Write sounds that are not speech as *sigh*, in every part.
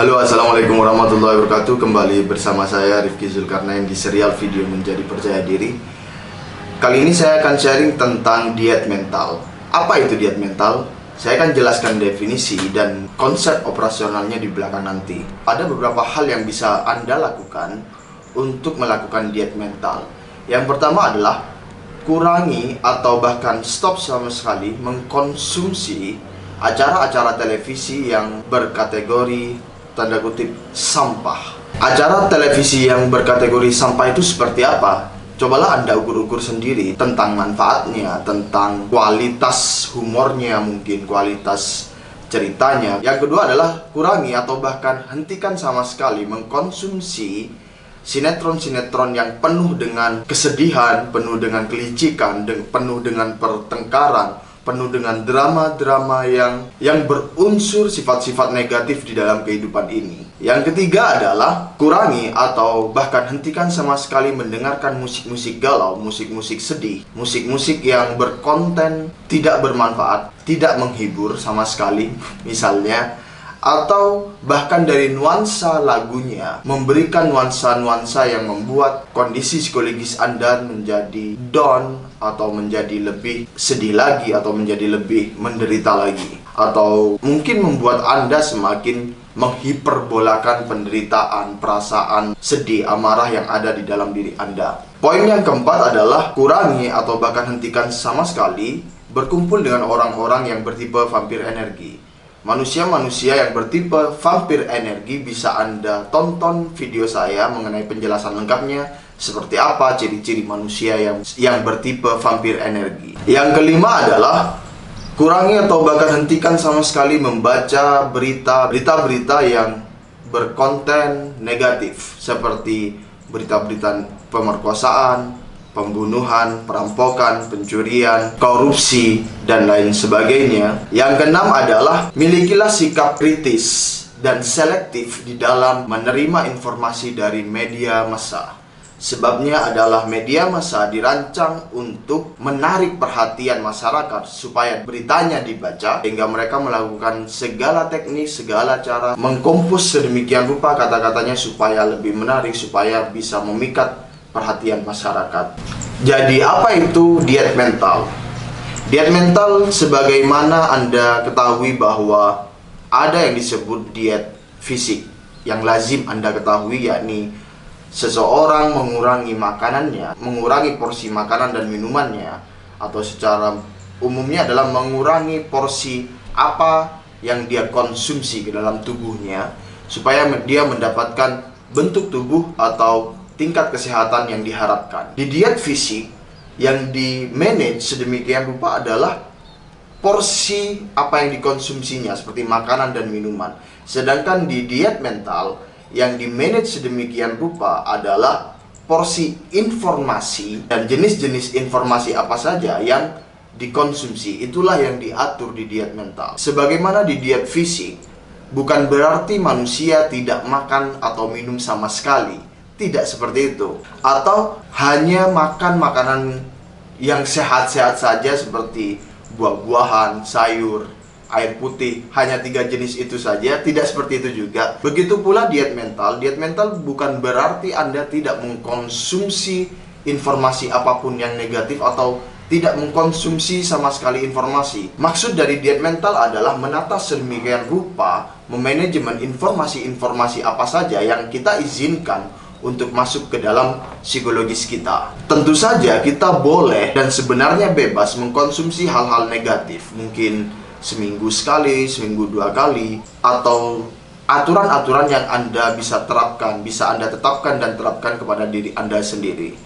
Halo assalamualaikum warahmatullahi wabarakatuh. Kembali bersama saya Rifki Zulkarnain di serial video Menjadi Percaya Diri. Kali ini saya akan sharing tentang diet mental. Apa itu diet mental? Saya akan jelaskan definisi dan konsep operasionalnya di belakang nanti. Ada beberapa hal yang bisa Anda lakukan untuk melakukan diet mental. Yang pertama adalah kurangi atau bahkan stop sama sekali mengkonsumsi acara-acara televisi yang berkategori tanda kutip sampah. Acara televisi yang berkategori sampah itu seperti apa? Cobalah Anda ukur-ukur sendiri tentang manfaatnya, tentang kualitas humornya, mungkin kualitas ceritanya. Yang kedua adalah kurangi atau bahkan hentikan sama sekali mengkonsumsi sinetron-sinetron yang penuh dengan kesedihan, penuh dengan kelicikan, penuh dengan pertengkaran, penuh dengan drama-drama yang yang berunsur sifat-sifat negatif di dalam kehidupan ini. Yang ketiga adalah kurangi atau bahkan hentikan sama sekali mendengarkan musik-musik galau, musik-musik sedih, musik-musik yang berkonten tidak bermanfaat, tidak menghibur sama sekali. *laughs* Misalnya atau bahkan dari nuansa lagunya memberikan nuansa-nuansa yang membuat kondisi psikologis Anda menjadi down atau menjadi lebih sedih lagi atau menjadi lebih menderita lagi atau mungkin membuat Anda semakin menghiperbolakan penderitaan, perasaan sedih, amarah yang ada di dalam diri Anda. Poin yang keempat adalah kurangi atau bahkan hentikan sama sekali berkumpul dengan orang-orang yang bertipe vampir energi Manusia-manusia yang bertipe vampir energi bisa Anda tonton video saya mengenai penjelasan lengkapnya seperti apa ciri-ciri manusia yang yang bertipe vampir energi. Yang kelima adalah kurangi atau bahkan hentikan sama sekali membaca berita berita-berita yang berkonten negatif seperti berita-berita pemerkosaan, pembunuhan, perampokan, pencurian, korupsi, dan lain sebagainya. Yang keenam adalah milikilah sikap kritis dan selektif di dalam menerima informasi dari media massa. Sebabnya adalah media massa dirancang untuk menarik perhatian masyarakat supaya beritanya dibaca sehingga mereka melakukan segala teknik, segala cara mengkompos sedemikian rupa kata-katanya supaya lebih menarik, supaya bisa memikat perhatian masyarakat. Jadi apa itu diet mental? Diet mental sebagaimana Anda ketahui bahwa ada yang disebut diet fisik yang lazim Anda ketahui yakni seseorang mengurangi makanannya, mengurangi porsi makanan dan minumannya atau secara umumnya adalah mengurangi porsi apa yang dia konsumsi ke dalam tubuhnya supaya dia mendapatkan bentuk tubuh atau tingkat kesehatan yang diharapkan. Di diet fisik yang di manage sedemikian rupa adalah porsi apa yang dikonsumsinya seperti makanan dan minuman. Sedangkan di diet mental yang di manage sedemikian rupa adalah porsi informasi dan jenis-jenis informasi apa saja yang dikonsumsi. Itulah yang diatur di diet mental. Sebagaimana di diet fisik, bukan berarti manusia tidak makan atau minum sama sekali tidak seperti itu. Atau hanya makan makanan yang sehat-sehat saja seperti buah-buahan, sayur, air putih, hanya tiga jenis itu saja, tidak seperti itu juga. Begitu pula diet mental. Diet mental bukan berarti Anda tidak mengkonsumsi informasi apa pun yang negatif atau tidak mengkonsumsi sama sekali informasi. Maksud dari diet mental adalah menata sedemikian rupa memanajemen informasi-informasi apa saja yang kita izinkan untuk masuk ke dalam psikologis kita. Tentu saja kita boleh dan sebenarnya bebas mengkonsumsi hal-hal negatif. Mungkin seminggu sekali, seminggu dua kali, atau aturan-aturan yang Anda bisa terapkan, bisa Anda tetapkan dan terapkan kepada diri Anda sendiri.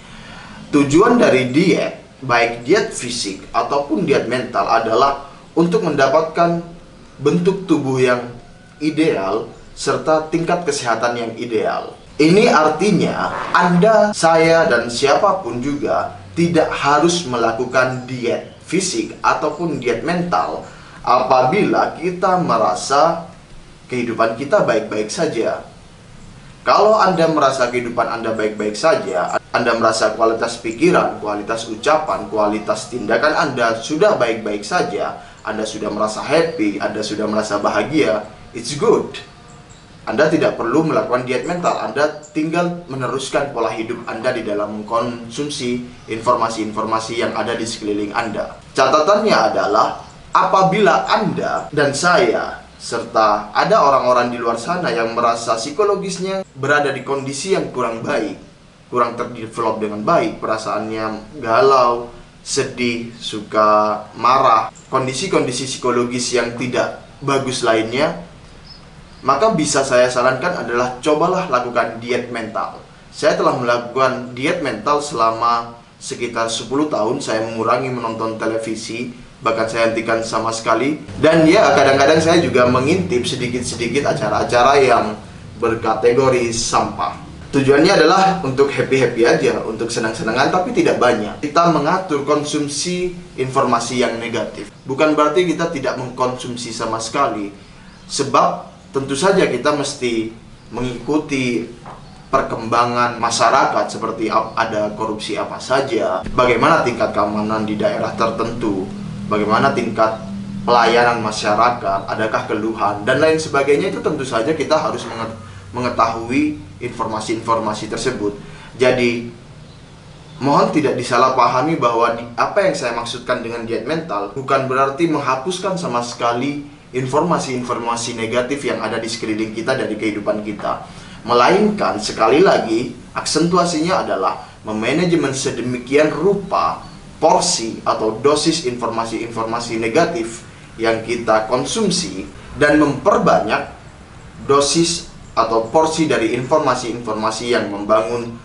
Tujuan dari diet, baik diet fisik ataupun diet mental adalah untuk mendapatkan bentuk tubuh yang ideal serta tingkat kesehatan yang ideal. Ini artinya Anda, saya, dan siapa pun juga tidak harus melakukan diet fisik ataupun diet mental apabila kita merasa kehidupan kita baik-baik saja. Kalau Anda merasa kehidupan Anda baik-baik saja, Anda merasa kualitas pikiran, kualitas ucapan, kualitas tindakan Anda sudah baik-baik saja, Anda sudah merasa happy, Anda sudah merasa bahagia, it's good. Anda tidak perlu melakukan diet mental, Anda tinggal meneruskan pola hidup Anda di dalam mengkonsumsi informasi-informasi yang ada di sekeliling Anda. Catatannya adalah apabila Anda dan saya serta ada orang-orang di luar sana yang merasa psikologisnya berada di kondisi yang kurang baik, kurang terdevelop dengan baik, perasaannya galau, sedih, suka marah, kondisi-kondisi psikologis yang tidak bagus lainnya, maka bisa saya sarankan adalah cobalah lakukan diet mental. Saya telah melakukan diet mental selama sekitar 10 tahun, saya mengurangi menonton televisi, bahkan saya hentikan sama sekali. Dan ya, kadang-kadang saya juga mengintip sedikit-sedikit acara-acara yang berkategori sampah. Tujuannya adalah untuk happy-happy aja, untuk senang-senangan, tapi tidak banyak. Kita mengatur konsumsi informasi yang negatif. Bukan berarti kita tidak mengkonsumsi sama sekali, sebab tentu saja kita mesti mengikuti perkembangan masyarakat seperti ada korupsi apa saja, bagaimana tingkat keamanan di daerah tertentu, bagaimana tingkat pelayanan masyarakat, adakah keluhan? Dan lain sebagainya itu tentu saja kita harus mengetahui informasi-informasi tersebut. Jadi mohon tidak disalahpahami bahwa apa yang saya maksudkan dengan diet mental bukan berarti menghapuskan sama sekali informasi-informasi negatif yang ada di sekeliling kita dari kehidupan kita. Melainkan sekali lagi aksentuasinya adalah memanajemen sedemikian rupa porsi atau dosis informasi-informasi negatif yang kita konsumsi dan memperbanyak dosis atau porsi dari informasi-informasi yang membangun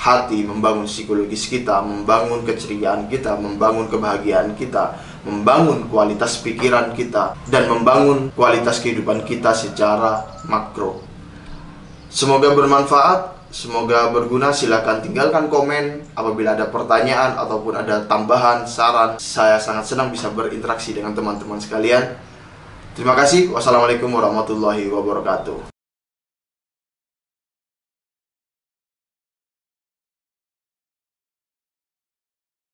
hati, membangun psikologis kita, membangun keceriaan kita, membangun kebahagiaan kita, membangun kualitas pikiran kita, dan membangun kualitas kehidupan kita secara makro. Semoga bermanfaat, semoga berguna. Silahkan tinggalkan komen apabila ada pertanyaan ataupun ada tambahan, saran. Saya sangat senang bisa berinteraksi dengan teman-teman sekalian. Terima kasih. Wassalamualaikum warahmatullahi wabarakatuh.